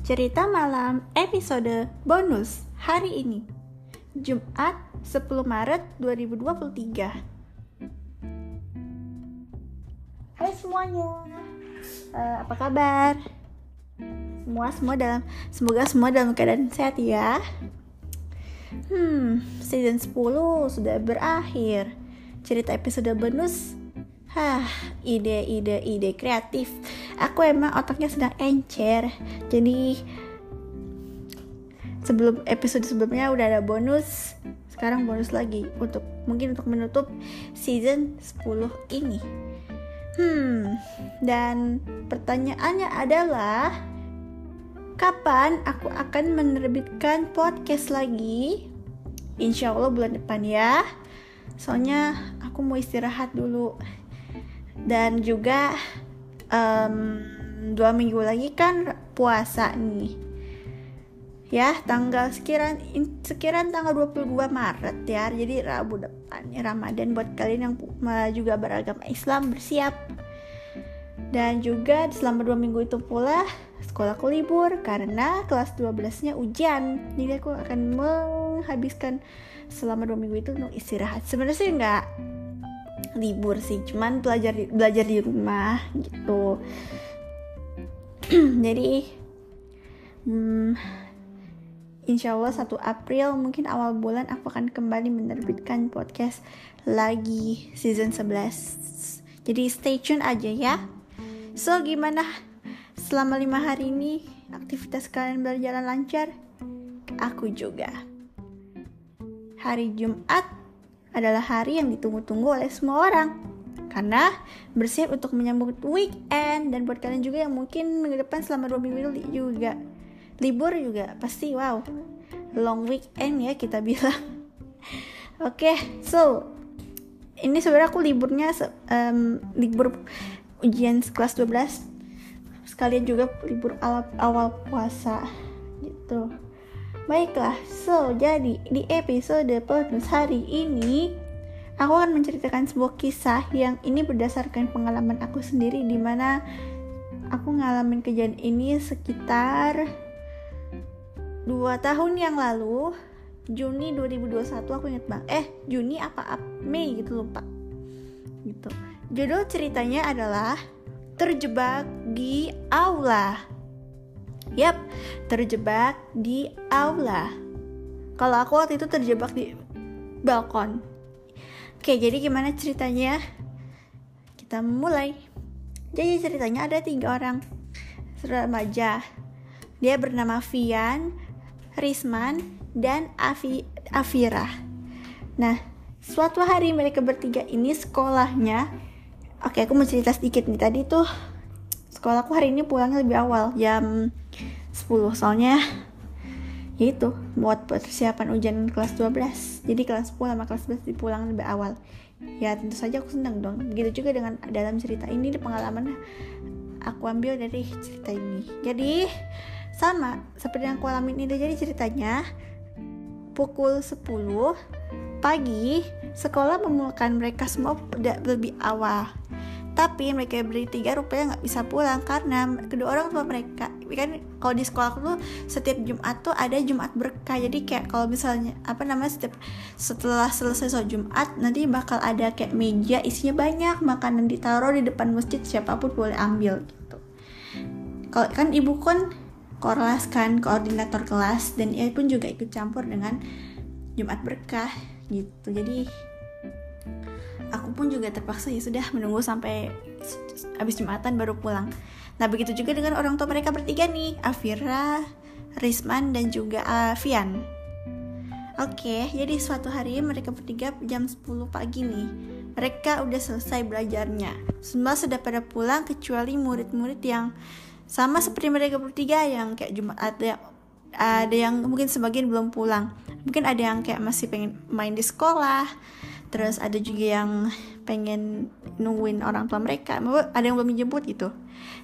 Cerita malam episode bonus hari ini. Jumat 10 Maret 2023 Hai semuanya. Uh, Apa kabar? Semua semua dalam Semoga semua dalam keadaan sehat ya. Hmm, season 10 sudah berakhir. Cerita episode bonus. Hah, ide-ide ide kreatif. Aku emang otaknya sedang encer. Jadi sebelum episode sebelumnya udah ada bonus. Sekarang bonus lagi untuk mungkin untuk menutup season 10 ini. Hmm, dan pertanyaannya adalah kapan aku akan menerbitkan podcast lagi? Insya Allah bulan depan ya. Soalnya aku mau istirahat dulu dan juga um, dua minggu lagi kan puasa nih. Ya tanggal sekiran sekiran tanggal 22 Maret ya jadi Rabu depan Ramadan buat kalian yang juga beragama Islam bersiap. Dan juga selama dua minggu itu pula sekolahku libur karena kelas 12 nya ujian. Jadi aku akan menghabiskan selama dua minggu itu untuk istirahat. Sebenarnya sih nggak libur sih cuman belajar di, belajar di rumah gitu. Jadi hmm, insya Allah 1 April mungkin awal bulan aku akan kembali menerbitkan podcast lagi season 11 jadi stay tune aja ya. So gimana? Selama lima hari ini aktivitas kalian berjalan lancar? Aku juga. Hari Jumat adalah hari yang ditunggu-tunggu oleh semua orang. Karena bersiap untuk menyambut weekend dan buat kalian juga yang mungkin minggu depan selama dua minggu juga libur juga pasti wow long weekend ya kita bilang. Oke okay, so ini sebenarnya aku liburnya um, libur ujian kelas 12 sekalian juga libur awal, awal puasa gitu Baiklah, so jadi di episode bonus hari ini aku akan menceritakan sebuah kisah yang ini berdasarkan pengalaman aku sendiri di mana aku ngalamin kejadian ini sekitar 2 tahun yang lalu Juni 2021 aku inget bang eh Juni apa Mei gitu lupa. Gitu. Judul ceritanya adalah terjebak di aula Yap, terjebak di aula. Kalau aku waktu itu terjebak di balkon. Oke, jadi gimana ceritanya? Kita mulai. Jadi ceritanya ada tiga orang remaja. Dia bernama Vian, Risman, dan Avi, Avira. Nah, suatu hari mereka bertiga ini sekolahnya. Oke, aku mau cerita sedikit nih. Tadi tuh sekolahku hari ini pulangnya lebih awal jam 10 soalnya ya itu buat persiapan ujian kelas 12 jadi kelas 10 sama kelas 11 dipulang lebih awal. Ya tentu saja aku senang dong. Begitu juga dengan dalam cerita ini pengalaman aku ambil dari cerita ini. Jadi sama seperti yang aku alami ini jadi ceritanya pukul 10 pagi sekolah memulakan mereka semua lebih awal tapi mereka bertiga rupanya nggak bisa pulang karena kedua orang tua mereka. Kan kalau di sekolah tuh setiap Jumat tuh ada Jumat berkah. Jadi kayak kalau misalnya apa namanya setiap setelah selesai sholat Jumat nanti bakal ada kayak meja isinya banyak makanan ditaruh di depan masjid siapa pun boleh ambil gitu. Kalau kan ibu kan kelas kan koordinator kelas dan ia pun juga ikut campur dengan Jumat berkah gitu. Jadi aku pun juga terpaksa ya sudah menunggu sampai habis jumatan baru pulang nah begitu juga dengan orang tua mereka bertiga nih Afira Risman dan juga Avian Oke, jadi suatu hari mereka bertiga jam 10 pagi nih. Mereka udah selesai belajarnya. Semua sudah pada pulang kecuali murid-murid yang sama seperti mereka bertiga yang kayak Jumat ada ada yang mungkin sebagian belum pulang. Mungkin ada yang kayak masih pengen main di sekolah, terus ada juga yang pengen nungguin orang tua mereka. Ada yang belum dijemput gitu.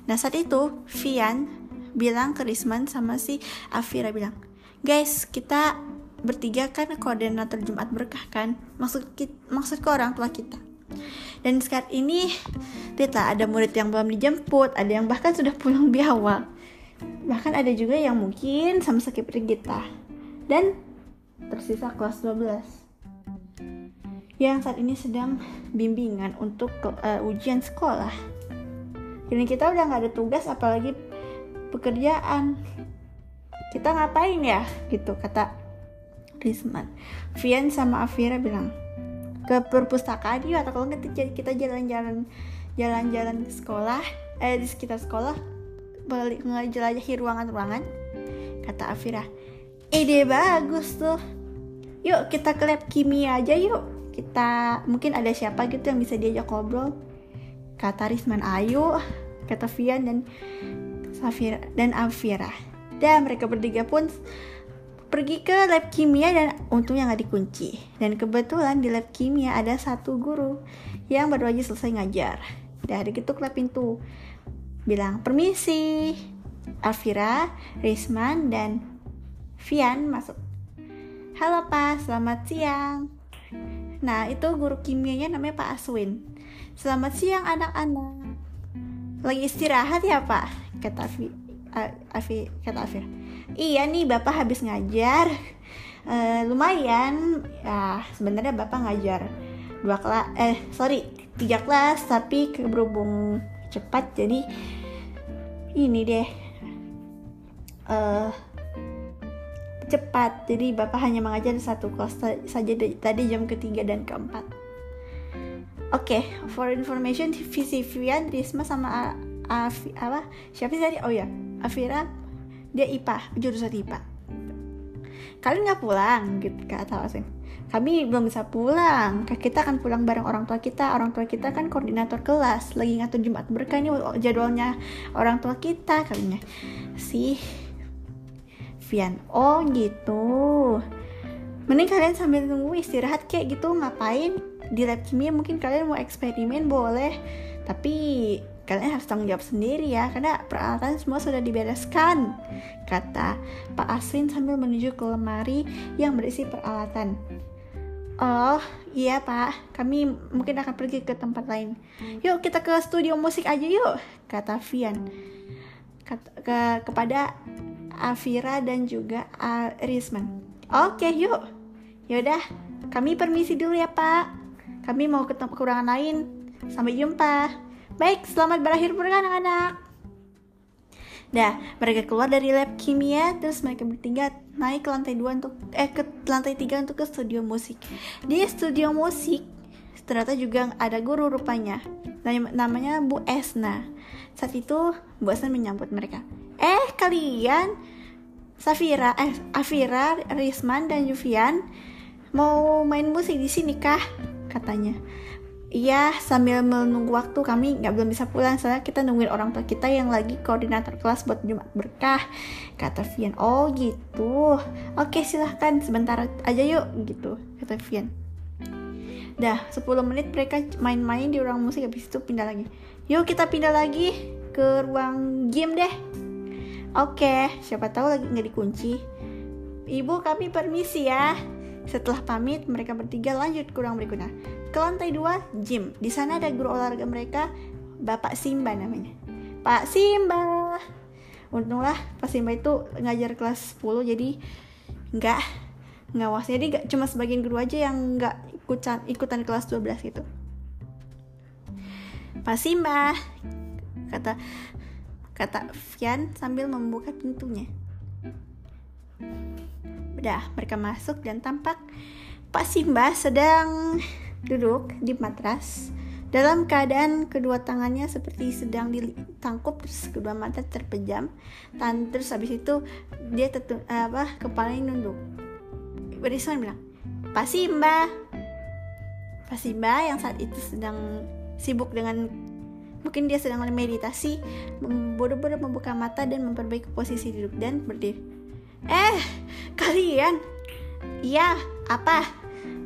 Nah saat itu Vian bilang ke Risman sama si Afira bilang guys kita bertiga kan koordinator Jumat berkah kan? Maksud maksud ke orang tua kita. Dan sekarang ini lihatlah ada murid yang belum dijemput ada yang bahkan sudah pulang lebih awal bahkan ada juga yang mungkin sama seperti kita. Dan tersisa kelas 12 yang saat ini sedang bimbingan untuk uh, ujian sekolah. Ini kita udah nggak ada tugas apalagi pekerjaan. Kita ngapain ya? Gitu kata Risman. Vian sama Afira bilang ke perpustakaan yuk atau kalau nggak kita jalan-jalan jalan-jalan ke sekolah eh di sekitar sekolah balik ngejelajahi ruangan-ruangan. Kata Afira ide bagus tuh yuk kita ke lab kimia aja yuk kita mungkin ada siapa gitu yang bisa diajak ngobrol kata Risman ayo kata Vian dan Safira dan Afira dan mereka bertiga pun pergi ke lab kimia dan untungnya nggak dikunci. Dan kebetulan di lab kimia ada satu guru yang baru aja selesai ngajar. Dari itu ke pintu, bilang permisi. Alvira, Risman, dan Vian masuk. Halo Pak, selamat siang. Nah, itu guru kimianya namanya Pak Aswin. Selamat siang anak-anak. Lagi istirahat ya Pak? Kata Afi, Afi kata Afira iya nih bapak habis ngajar uh, lumayan ya sebenarnya bapak ngajar dua kelas eh sorry tiga kelas tapi berhubung cepat jadi ini deh uh, cepat. Jadi bapak hanya mengajar satu kelas saja tadi jam ketiga dan keempat. Oke okay, for information visi Vivian Risma sama apa? Siapa sih tadi? Oh ya Afira dia IPA jurusan IPA kalian nggak pulang gitu kata Asin kami belum bisa pulang. Kita akan pulang bareng orang tua kita. Orang tua kita kan koordinator kelas. Lagi ngatur Jumat berkah ini jadwalnya orang tua kita kalinya si Vian. Oh gitu. Mending kalian sambil nunggu istirahat kayak gitu. Ngapain? Di lab kimia mungkin kalian mau eksperimen boleh. Tapi kalian harus tanggung jawab sendiri ya karena peralatan semua sudah dibereskan kata Pak Aswin sambil menuju ke lemari yang berisi peralatan. Oh iya Pak. Kami mungkin akan pergi ke tempat lain. Yuk kita ke studio musik aja yuk kata Vian. Kata, ke, kepada Afira dan juga Arisman oke yuk yaudah kami permisi dulu ya Pak kami mau ke kekurangan lain sampai jumpa Baik, selamat berakhir pekan anak-anak. Dah, mereka keluar dari lab kimia, terus mereka bertiga naik ke lantai dua untuk eh ke lantai tiga untuk ke studio musik. Di studio musik ternyata juga ada guru rupanya, namanya Bu Esna. Saat itu Bu Esna menyambut mereka. Eh kalian, Safira, eh Afira, Risman dan Juvian mau main musik di sini kah? Katanya. Iya, sambil menunggu waktu kami nggak belum bisa pulang soalnya kita nungguin orang tua kita yang lagi koordinator kelas buat Jumat berkah. Kata Vian, oh gitu. Oke silahkan sebentar aja yuk gitu, kata Vian. Dah 10 menit mereka main-main di ruang musik habis itu pindah lagi. Yuk kita pindah lagi ke ruang game deh. Oke, siapa tahu lagi nggak dikunci. Ibu kami permisi ya. Setelah pamit, mereka bertiga lanjut ke ruang berikutnya. Ke lantai dua, gym. Di sana ada guru olahraga mereka, Bapak Simba namanya. Pak Simba. Untunglah Pak Simba itu ngajar kelas 10 jadi nggak ngawas jadi gak, cuma sebagian guru aja yang nggak ikutan ikutan kelas 12 gitu Pak Simba kata kata Fian sambil membuka pintunya. Udah, mereka masuk dan tampak Pak Simba sedang duduk di matras. Dalam keadaan kedua tangannya seperti sedang ditangkup terus kedua mata terpejam. Dan terus habis itu dia tetu, apa kepalanya nunduk. Berisman bilang Pak Simba. Pak Simba yang saat itu sedang sibuk dengan mungkin dia sedang meditasi bodoh-bodoh membuka mata dan memperbaiki posisi duduk dan berdiri. Eh kalian iya apa?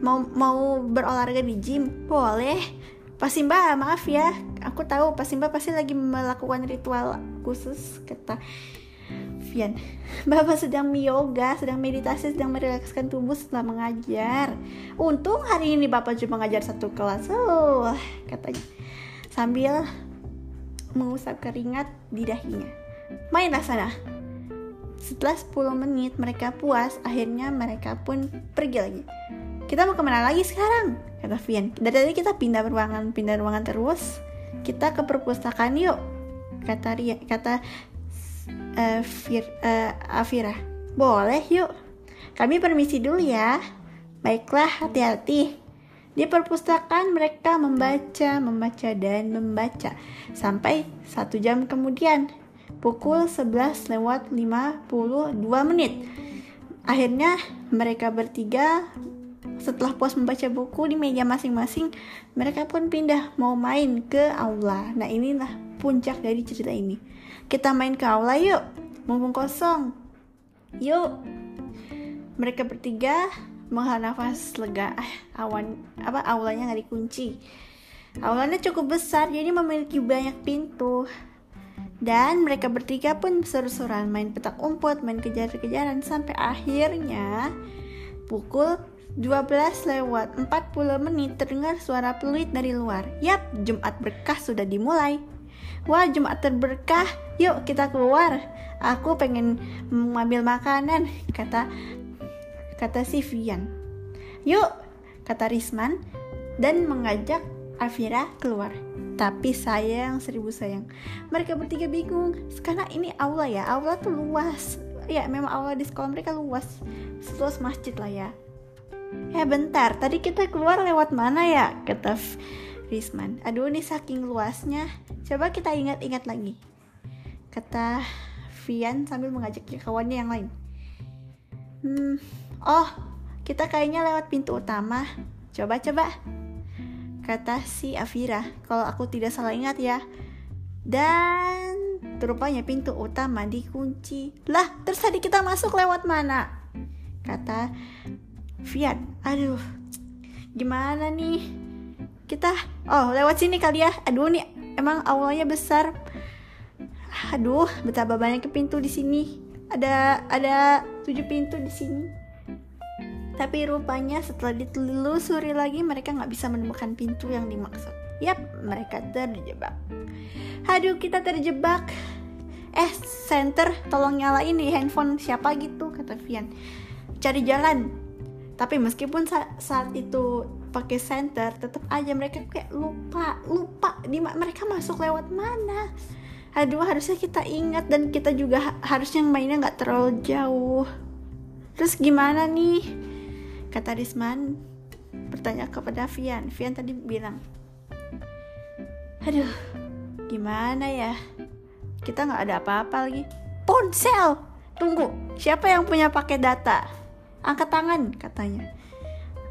Mau mau berolahraga di gym? Boleh. Pak Simba maaf ya. Aku tahu Pak Simba pasti lagi melakukan ritual khusus kata Vian. Bapak sedang yoga sedang meditasi sedang merelakskan tubuh setelah mengajar. Untung hari ini Bapak cuma mengajar satu kelas. Oh katanya. Sambil mengusap keringat di dahinya mainlah sana. Setelah 10 menit mereka puas akhirnya mereka pun pergi lagi. Kita mau ke mana lagi sekarang? Kata Vian. Dari tadi kita pindah ruangan pindah ruangan terus. Kita ke perpustakaan yuk kata Ria kata uh, Fir, uh, Afira. Boleh yuk. Kami permisi dulu ya. Baiklah hati-hati di perpustakaan mereka membaca, membaca, dan membaca sampai satu jam kemudian pukul 11 lewat 52 menit. Akhirnya mereka bertiga setelah puas membaca buku di meja masing-masing, mereka pun pindah mau main ke aula. Nah inilah puncak dari cerita ini. Kita main ke aula yuk, mumpung kosong. Yuk. Mereka bertiga menghela nafas lega. Ah, awan apa aulanya nggak dikunci. Aulanya cukup besar jadi memiliki banyak pintu. Dan mereka bertiga pun seru-seruan main petak umpet, main kejar-kejaran sampai akhirnya pukul 12 lewat 40 menit terdengar suara peluit dari luar. Yap, Jumat berkah sudah dimulai. Wah, Jumat terberkah. Yuk kita keluar. Aku pengen mengambil makanan, kata kata si Vian. Yuk, kata Risman dan mengajak Afira keluar. Tapi sayang seribu sayang. Mereka bertiga bingung. Karena ini aula ya. Aula tuh luas. Ya memang aula di sekolah mereka luas. Seluas masjid lah ya. Eh bentar, tadi kita keluar lewat mana ya? Kata Risman. Aduh ini saking luasnya. Coba kita ingat-ingat lagi. Kata Vian sambil mengajak kawannya yang lain. Hmm, oh, kita kayaknya lewat pintu utama. Coba-coba kata si Afira kalau aku tidak salah ingat ya. Dan rupanya pintu utama dikunci. Lah terus tadi kita masuk lewat mana? Kata Fiat. Aduh gimana nih? Kita oh lewat sini kali ya. Aduh nih emang awalnya besar. Aduh betapa banyak pintu di sini. Ada ada tujuh pintu di sini tapi rupanya setelah ditelusuri lagi mereka nggak bisa menemukan pintu yang dimaksud. Yap, mereka terjebak. Aduh, kita terjebak. Eh, center, tolong nyalain nih handphone siapa gitu, kata Vian. Cari jalan. Tapi meskipun sa saat itu pakai center, tetap aja mereka kayak lupa, lupa di mereka masuk lewat mana. Aduh, harusnya kita ingat dan kita juga ha harusnya mainnya nggak terlalu jauh. Terus gimana nih? Kata Risman bertanya kepada Vian. Vian tadi bilang, aduh, gimana ya? Kita nggak ada apa-apa lagi. Ponsel, tunggu. Siapa yang punya pakai data? Angkat tangan, katanya.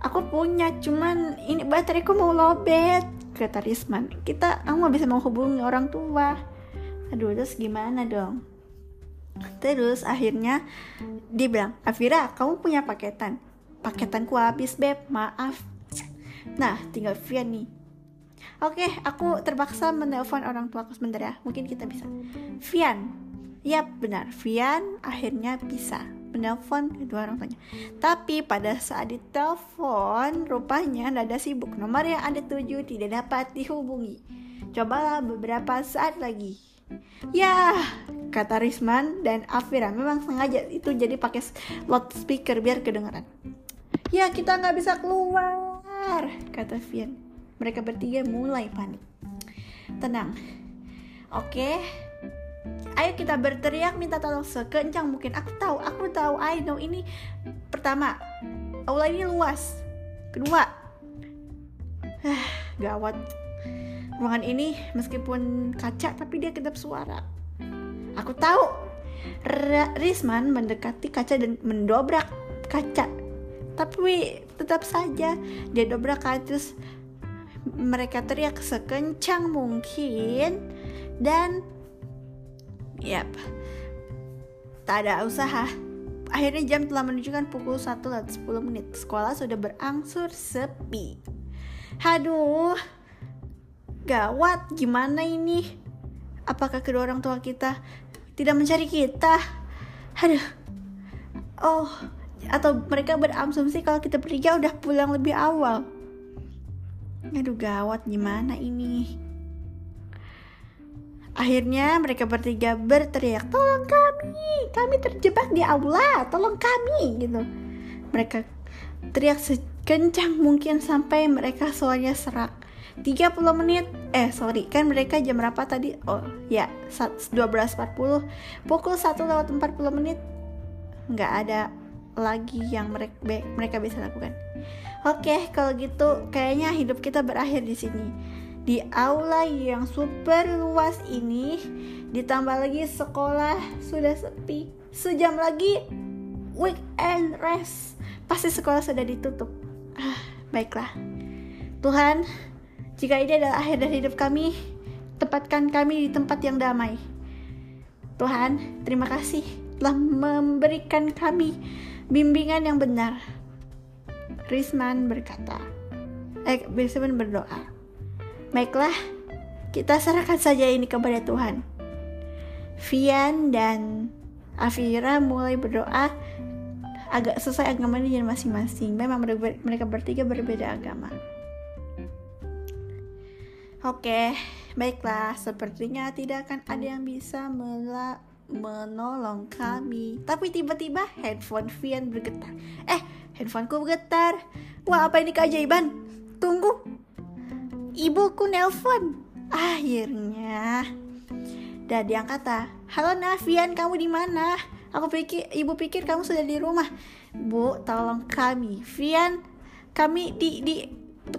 Aku punya, cuman ini bateraiku mau lobet, kata Risman. Kita, kamu bisa menghubungi orang tua. Aduh, terus gimana dong? Terus akhirnya dia bilang, Afira, kamu punya paketan paketanku habis beb. Maaf. Nah tinggal Vian nih. Oke aku terpaksa menelpon orang tua aku sebentar ya. Mungkin kita bisa. Vian ya benar. Vian akhirnya bisa menelpon kedua orang tuanya. Tapi pada saat ditelepon rupanya ada sibuk. Nomor yang ada tujuh tidak dapat dihubungi. Cobalah beberapa saat lagi. Ya, kata Risman dan Afira memang sengaja itu jadi pakai loudspeaker biar kedengaran. Ya kita nggak bisa keluar, kata Vian. Mereka bertiga mulai panik. Tenang. Oke. Ayo kita berteriak minta tolong sekencang mungkin. Aku tahu, aku tahu, I know ini pertama. Aula ini luas. Kedua. gawat. Ruangan ini meskipun kaca tapi dia kedap suara. Aku tahu. Risman mendekati kaca dan mendobrak kaca tapi tetap saja dia dobrak terus mereka teriak sekencang mungkin. Dan yap tak ada usaha. Akhirnya jam telah menunjukkan pukul 1 lewat 10 menit. Sekolah sudah berangsur sepi. Aduh gawat gimana ini? Apakah kedua orang tua kita tidak mencari kita? Aduh oh atau mereka berasumsi kalau kita bertiga udah pulang lebih awal aduh gawat gimana ini Akhirnya mereka bertiga berteriak, "Tolong kami! Kami terjebak di aula! Tolong kami!" gitu. Mereka teriak sekencang mungkin sampai mereka suaranya serak. 30 menit eh sorry kan mereka jam berapa tadi oh ya 12.40 pukul 1 lewat 40 menit nggak ada lagi yang mereka mereka bisa lakukan. Oke kalau gitu kayaknya hidup kita berakhir di sini. Di aula yang super luas ini ditambah lagi sekolah sudah sepi. Sejam lagi weekend rest. Pasti sekolah sudah ditutup. Ah, baiklah. Tuhan jika ini adalah akhir dari hidup kami tempatkan kami di tempat yang damai. Tuhan terima kasih telah memberikan kami bimbingan yang benar Risman berkata eh Risman berdoa Baiklah, kita serahkan saja ini kepada Tuhan. Vian dan Afira mulai berdoa agak sesuai agamanya masing-masing. Memang mereka bertiga berbeda agama. Oke, baiklah. Sepertinya tidak akan ada yang bisa mela menolong kami. Tapi tiba-tiba handphone Vian bergetar. Eh, handphoneku bergetar. Wah, apa ini keajaiban? Tunggu, Ibuku nelpon. Akhirnya. Dan dia kata, "Halo Navian, kamu di mana?" Aku pikir ibu pikir kamu sudah di rumah. Bu, tolong kami. Vian, kami di di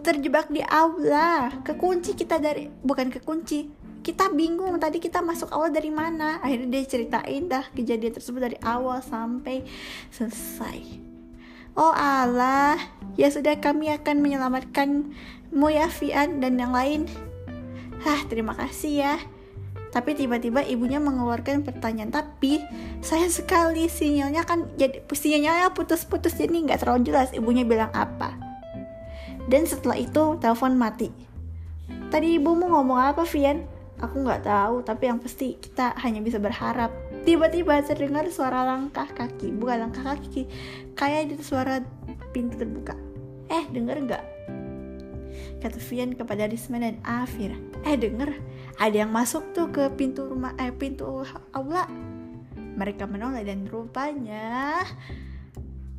terjebak di aula. Kekunci kita dari bukan kekunci. Kita bingung tadi kita masuk awal dari mana. Akhirnya dia ceritain dah kejadian tersebut dari awal sampai selesai. Oh Allah, ya sudah kami akan menyelamatkan ya Fian dan yang lain. Hah, terima kasih ya. Tapi tiba-tiba ibunya mengeluarkan pertanyaan. Tapi saya sekali sinyalnya kan jadi sinyalnya putus-putus jadi nggak terlalu jelas ibunya bilang apa. Dan setelah itu telepon mati. Tadi ibumu ngomong apa, Vian? Aku nggak tahu, tapi yang pasti kita hanya bisa berharap. Tiba-tiba terdengar suara langkah kaki, bukan langkah kaki, kayak itu suara pintu terbuka. Eh, denger nggak? kata Vian kepada Risma dan Afir. Eh denger, ada yang masuk tuh ke pintu rumah eh pintu aula. Mereka menoleh dan rupanya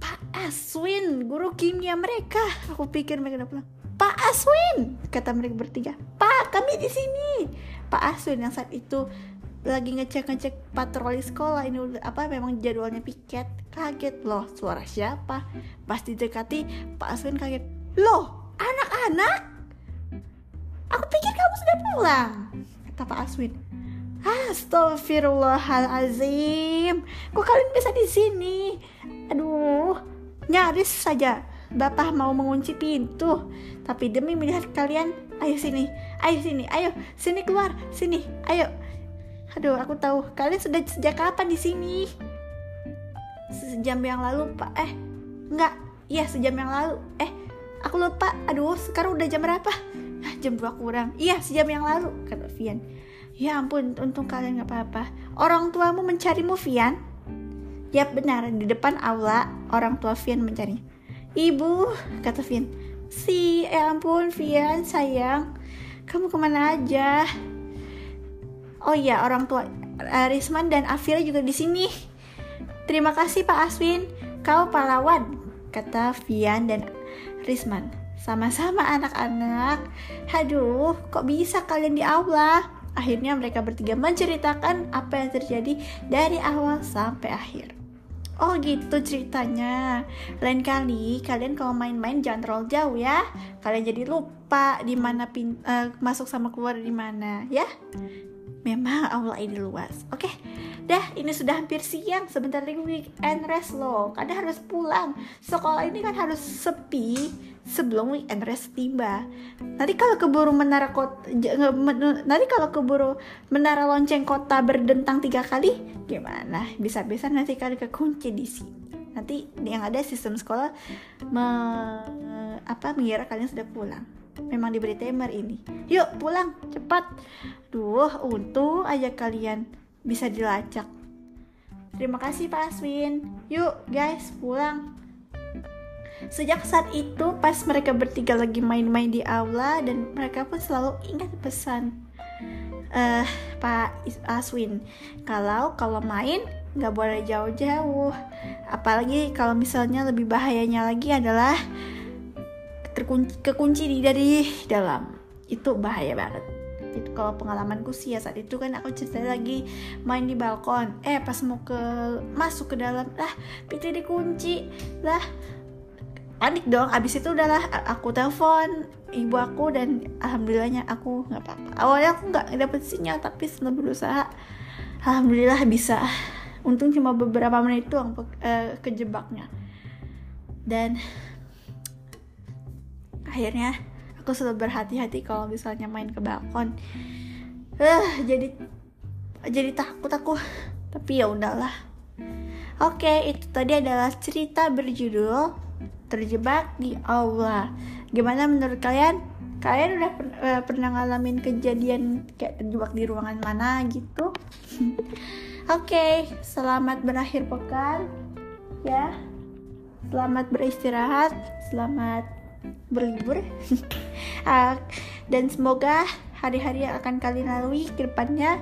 Pak Aswin, guru kimia mereka. Aku pikir mereka udah pulang. Pak Aswin, kata mereka bertiga. Kami di sini. Pak Aswin yang saat itu lagi ngecek-ngecek patroli sekolah ini apa memang jadwalnya piket kaget loh suara siapa pas didekati Pak Aswin kaget loh anak-anak Aku pikir kamu sudah pulang, kata Pak Aswin. Astagfirullahalazim. Kok kalian bisa di sini? Aduh, nyaris saja Bapak mau mengunci pintu. Tapi demi melihat kalian, ayo sini, ayo sini, ayo sini keluar, sini, ayo. Aduh, aku tahu kalian sudah sejak kapan di sini? Sejam yang lalu, Pak. Eh, enggak. Iya, sejam yang lalu. Eh, aku lupa. Aduh, sekarang udah jam berapa? jam 2 kurang iya sejam yang lalu kata Vian ya ampun untung kalian gak apa-apa orang tuamu mencarimu Vian ya benar di depan aula orang tua Vian mencari ibu kata Vian si ya ampun Vian sayang kamu ke mana aja oh iya orang tua Risman dan Afira juga di sini terima kasih Pak Aswin kau pahlawan kata Vian dan Risman sama-sama anak-anak. Aduh, kok bisa kalian di aula? Akhirnya mereka bertiga menceritakan apa yang terjadi dari awal sampai akhir. Oh gitu ceritanya. Lain kali kalian kalau main-main jangan terlalu jauh ya. Kalian jadi lupa di mana uh, masuk sama keluar di mana ya. Memang aula ini luas. Oke. Okay. Dah, ini sudah hampir siang. Sebentar lagi weekend rest loh. Kadang harus pulang. Sekolah ini kan harus sepi sebelum weekend rest tiba. Nanti kalau keburu menara kota, nanti kalau keburu menara lonceng kota berdentang tiga kali, gimana? Bisa-bisa nanti kalian kekunci di sini. Nanti yang ada sistem sekolah me, apa mengira kalian sudah pulang. Memang diberi timer ini. Yuk pulang cepat. Duh, untung aja kalian bisa dilacak. Terima kasih Pak Aswin. Yuk guys pulang. Sejak saat itu pas mereka bertiga lagi main-main di aula dan mereka pun selalu ingat pesan uh, Pak Aswin kalau kalau main nggak boleh jauh-jauh apalagi kalau misalnya lebih bahayanya lagi adalah terkunci kekunci di dari dalam itu bahaya banget itu kalau pengalamanku sih ya saat itu kan aku cerita lagi main di balkon. Eh pas mau ke masuk ke dalam lah pintu dikunci. Lah. Panik dong abis itu udahlah aku telepon ibu aku dan alhamdulillahnya aku nggak apa-apa. Awalnya aku nggak dapet sinyal tapi setelah berusaha alhamdulillah bisa. Untung cuma beberapa menit doang uh, kejebaknya. Dan akhirnya aku selalu berhati-hati kalau misalnya main ke balkon uh, jadi jadi takut aku tapi ya udahlah oke itu tadi adalah cerita berjudul terjebak di aula. Gimana menurut kalian? Kalian udah per uh, pernah ngalamin kejadian kayak terjebak di ruangan mana gitu? Oke, okay, selamat berakhir pekan ya. Selamat beristirahat, selamat berlibur. uh, dan semoga hari-hari yang akan kalian lalui ke depannya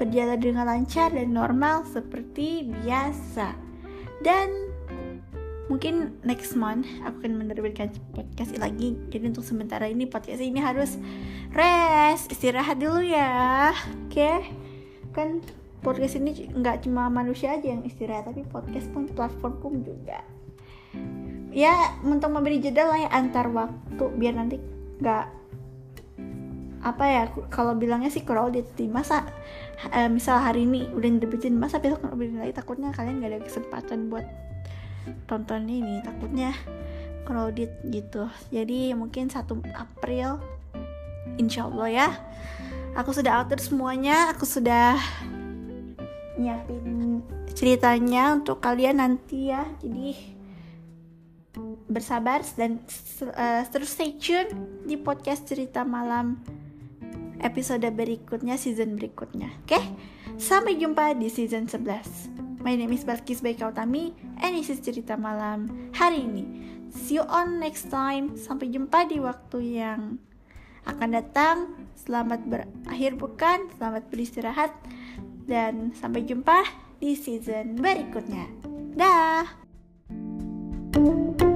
berjalan dengan lancar dan normal seperti biasa. Dan mungkin next month aku akan menerbitkan podcast lagi jadi untuk sementara ini podcast ini harus rest istirahat dulu ya oke okay? kan podcast ini nggak cuma manusia aja yang istirahat tapi podcast pun platform pun juga ya untuk memberi jeda lah ya antar waktu biar nanti nggak apa ya kalau bilangnya sih crowded di masa uh, misal hari ini udah nerbitin masa besok nerbitin lagi takutnya kalian nggak ada kesempatan buat tonton ini takutnya crowded gitu. Jadi mungkin 1 April insya Allah ya. Aku sudah atur semuanya aku sudah nyiapin ceritanya untuk kalian nanti ya. Jadi bersabar dan uh, terus stay tune di podcast cerita malam episode berikutnya season berikutnya oke okay? sampai jumpa di season 11 My name is Balkis Baikautami and this is cerita malam hari ini. See you on next time. Sampai jumpa di waktu yang akan datang. Selamat berakhir bukan, selamat beristirahat dan sampai jumpa di season berikutnya. Dah. Thank you.